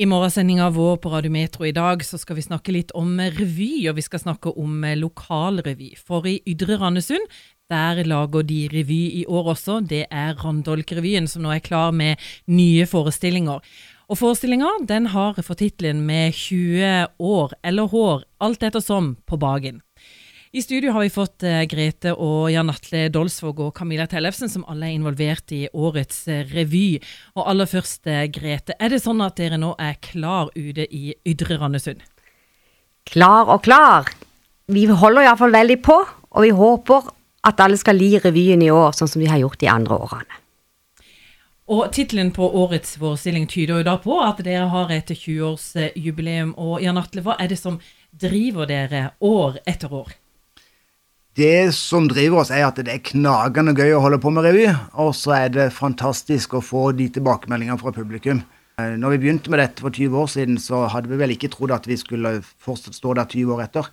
I morgensendinga vår på Radiometro i dag så skal vi snakke litt om revy, og vi skal snakke om lokalrevy. For i Ydre Randesund der lager de revy i år også. Det er Randolk-revyen som nå er klar med nye forestillinger. Og forestillinga den har fått tittelen med 20 år eller hår, alt ettersom, på bagen. I studio har vi fått uh, Grete og Jan Atle Dolsvåg og Camilla Tellefsen, som alle er involvert i årets uh, revy. Og aller først, uh, Grete, er det sånn at dere nå er klar ute i Ydre Randesund? Klar og klar. Vi holder iallfall veldig på, og vi håper at alle skal li revyen i år, sånn som de har gjort de andre årene. Og Tittelen på årets forestilling tyder jo da på at dere har et 20-årsjubileum. Og Jan Atle, hva er det som driver dere år etter år? Det som driver oss, er at det er knagende gøy å holde på med revy. Og så er det fantastisk å få de tilbakemeldingene fra publikum. Eh, når vi begynte med dette for 20 år siden, så hadde vi vel ikke trodd at vi skulle fortsatt stå der 20 år etter.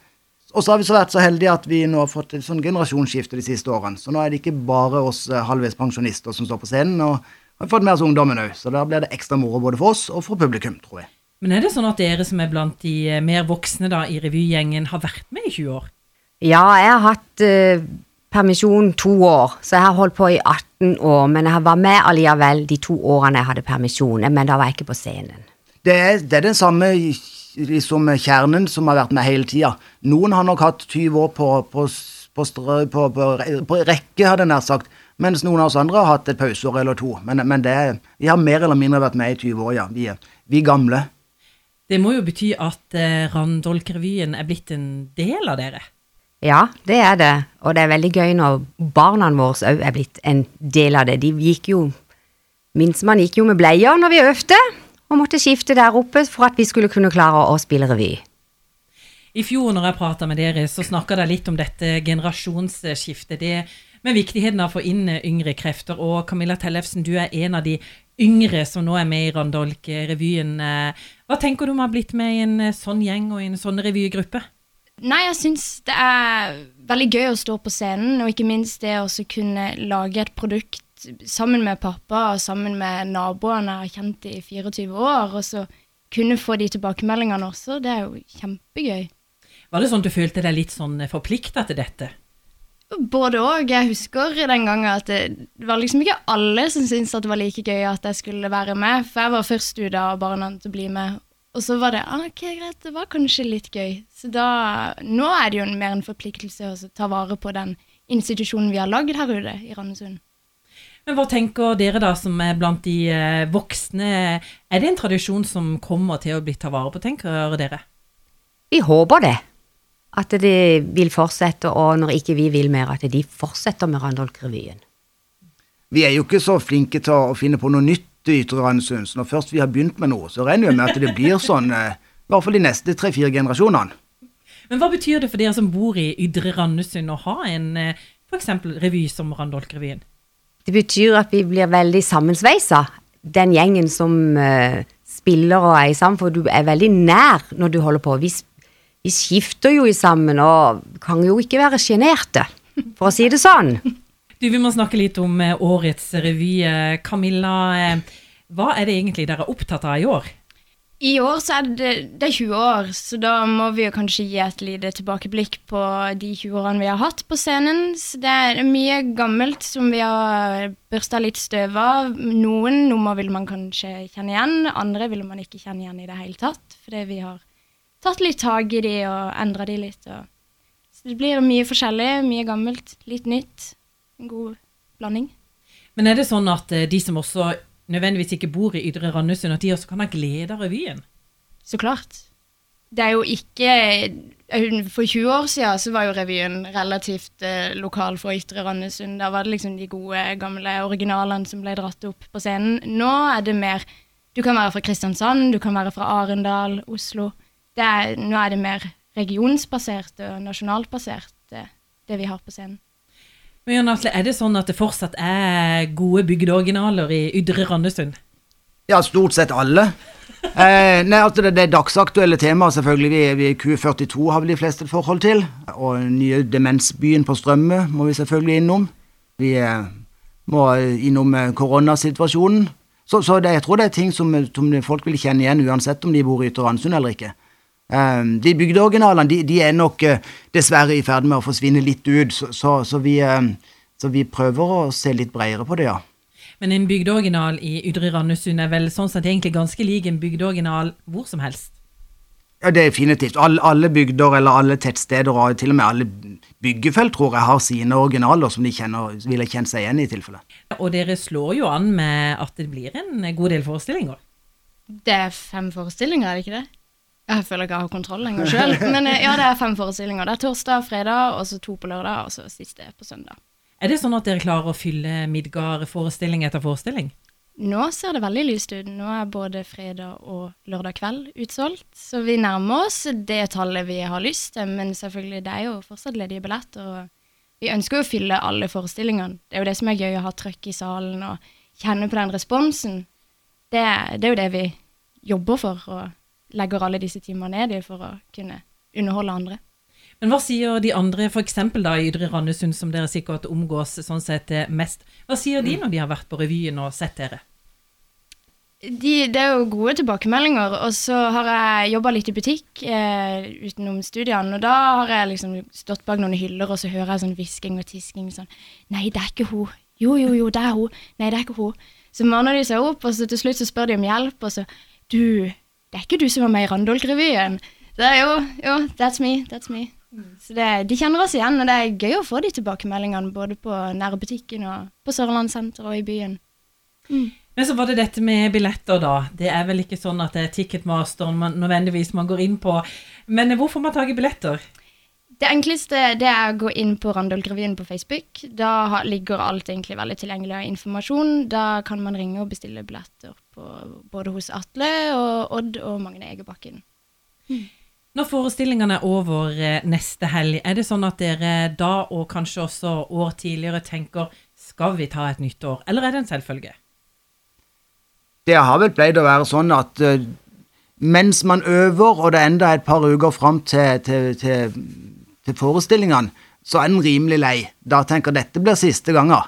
Og så har vi så vært så heldige at vi nå har fått et sånn generasjonsskifte de siste årene. Så nå er det ikke bare oss eh, halvveis pensjonister som står på scenen, og vi har fått med oss ungdommen òg. Så da blir det ekstra moro både for oss og for publikum, tror jeg. Men er det sånn at dere som er blant de eh, mer voksne da i revygjengen, har vært med i 20 år? Ja, jeg har hatt eh, permisjon to år, så jeg har holdt på i 18 år. Men jeg var med alliavel de to årene jeg hadde permisjon, men da var jeg ikke på scenen. Det er, det er den samme liksom, kjernen som har vært med hele tida. Noen har nok hatt 20 år på, på, på, på, på rekke, hadde jeg nær sagt. Mens noen av oss andre har hatt et pauseår eller to. Men, men det, vi har mer eller mindre vært med i 20 år, ja. Vi, vi gamle. Det må jo bety at eh, Randolk-revyen er blitt en del av dere? Ja, det er det. Og det er veldig gøy når barna våre òg er blitt en del av det. De gikk jo Minstemann gikk jo med bleier når vi øvde, og måtte skifte der oppe for at vi skulle kunne klare å spille revy. I fjor når jeg prata med dere, så snakka dere litt om dette generasjonsskiftet. Det med viktigheten av å få inn yngre krefter. Og Camilla Tellefsen, du er en av de yngre som nå er med i Randolk-revyen. Hva tenker du om å ha blitt med i en sånn gjeng og i en sånn revygruppe? Nei, jeg syns det er veldig gøy å stå på scenen, og ikke minst det å kunne lage et produkt sammen med pappa og sammen med naboene jeg har kjent i 24 år, og så kunne få de tilbakemeldingene også. Det er jo kjempegøy. Var det sånn du følte deg litt sånn forplikta til dette? Både òg. Jeg husker den gangen at det, var liksom ikke alle som syntes at det var like gøy at jeg skulle være med, for jeg var først ute av barna til å bli med. Og så var det ah, ok, greit, det var kanskje litt gøy. Så da Nå er det jo mer en forpliktelse å ta vare på den institusjonen vi har lagd her ute i Randesund. Men hva tenker dere da, som er blant de eh, voksne? Er det en tradisjon som kommer til å bli tatt vare på, tenker dere? Vi håper det. At det vil fortsette, og når ikke vi vil mer, at de fortsetter med Randolk-revyen. Vi er jo ikke så flinke til å finne på noe nytt til Ytre Randesund. Så når først vi har begynt med noe, så regner vi med at det blir sånn eh, i hvert fall de neste tre-fire generasjonene. Men hva betyr det for dere som bor i Ydre Randesund å ha en eh, f.eks. revy som Randolk-revyen? Det betyr at vi blir veldig sammensveisa, den gjengen som uh, spiller og er sammen, for du er veldig nær når du holder på. Vi, vi skifter jo i sammen og kan jo ikke være sjenerte, for å si det sånn. Du, Vi må snakke litt om eh, årets revy. Eh, Camilla, eh, hva er det egentlig dere er opptatt av i år? I år så er det, det er 20 år, så da må vi jo kanskje gi et lite tilbakeblikk på de 20 årene vi har hatt på scenen. Så det er mye gammelt som vi har børsta litt støv av. Noen nummer vil man kanskje kjenne igjen, andre vil man ikke kjenne igjen i det hele tatt. Fordi vi har tatt litt tak i de og endra de litt. Og... Så det blir mye forskjellig, mye gammelt, litt nytt en god blanding. Men er det sånn at eh, de som også nødvendigvis ikke bor i Ydre Randesund, at de også kan ha glede av revyen? Så klart. Det er jo ikke eh, For 20 år siden så var jo revyen relativt eh, lokal for Ytre Randesund. Da var det liksom de gode, gamle originalene som ble dratt opp på scenen. Nå er det mer Du kan være fra Kristiansand, du kan være fra Arendal, Oslo. Er, nå er det mer regionsbasert og nasjonalt basert, det, det vi har på scenen. Men Jan Atle, Er det sånn at det fortsatt er gode bygdeoriginaler i Ydre Randesund? Ja, stort sett alle. Eh, nei, altså det, det er dagsaktuelle temaer, selvfølgelig. Vi, vi Q42 har vel de fleste et forhold til. Og nye demensbyen på Strømme må vi selvfølgelig innom. Vi eh, må innom eh, koronasituasjonen. Så, så det, jeg tror det er ting som, som folk vil kjenne igjen, uansett om de bor i Ytre Randesund eller ikke. Um, de bygdeoriginalene de, de, er nok uh, dessverre i ferd med å forsvinne litt ut, så, så, så vi, uh, vi, prøver å se litt bredere på det, ja. Men en bygdeoriginal i Ydre Randesund er vel sånn sett egentlig ganske lik en bygdeoriginal hvor som helst? Ja, definitivt. Alle, alle bygder eller alle tettsteder og til og med alle byggefelt tror jeg har sine originaler som de kjenner, ville kjent seg igjen i tilfelle. Og dere slår jo an med at det blir en god del forestillinger? Det er fem forestillinger, er det ikke det? Jeg føler ikke jeg har kontroll lenger sjøl. Men eh, ja, det er fem forestillinger. Det er torsdag, fredag, og så to på lørdag, og så siste på søndag. Er det sånn at dere klarer å fylle Midgard forestilling etter forestilling? Nå ser det veldig lyst ut. Nå er både fredag og lørdag kveld utsolgt. Så vi nærmer oss det tallet vi har lyst til, men selvfølgelig, det er jo fortsatt ledige billetter. og Vi ønsker jo å fylle alle forestillingene. Det er jo det som er gøy, å ha trøkk i salen og kjenne på den responsen. Det, det er jo det vi jobber for. og legger alle disse timene ned i for å kunne underholde andre. Men hva sier de andre, f.eks. da i Ydre Randesund, som dere sikkert omgås sånn sett mest. Hva sier de når de har vært på revyen og sett dere? De, det er jo gode tilbakemeldinger. Og så har jeg jobba litt i butikk eh, utenom studiene. Og da har jeg liksom stått bak noen hyller, og så hører jeg sånn hvisking og tisking. Sånn Nei, det er ikke hun. Jo, jo, jo, det er hun. Nei, det er ikke hun. Så manner de seg opp, og så til slutt så spør de om hjelp, og så Du, det er ikke du som er med i Randolk-revyen. Det er jo, jo, that's me, that's me. Så det, De kjenner oss igjen, og det er gøy å få de tilbakemeldingene både på nærbutikken og på Sørlandssenteret og i byen. Mm. Men så var det dette med billetter, da. Det er vel ikke sånn at det er Ticketmasteren man nødvendigvis man går inn på. Men hvorfor man tar billetter? Det enkleste det er å gå inn på Randolk-revyen på Facebook. Da ligger alt egentlig veldig tilgjengelig av informasjon. Da kan man ringe og bestille billetter på, både hos Atle og Odd og Magne Egebakken. Mm. Når forestillingene er over eh, neste helg, er det sånn at dere da og kanskje også år tidligere tenker skal vi ta et nytt år, eller er det en selvfølge? Det har vel pleid å være sånn at uh, mens man øver, og det er enda et par uker fram til, til, til til forestillingene, så er den rimelig lei. Da tenker dette blir siste ganger.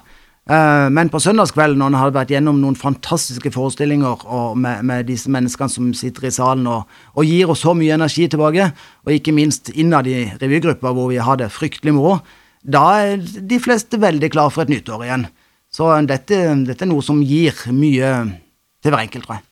Uh, men på søndagskvelden, når en har vært gjennom noen fantastiske forestillinger med, med, disse menneskene som sitter i salen og, og, gir oss så mye energi tilbake, og ikke minst innad i revygruppa hvor vi har det fryktelig moro, da er de fleste veldig klare for et nytt år igjen. Så dette, dette er noe som gir mye til hver enkelt, tror jeg.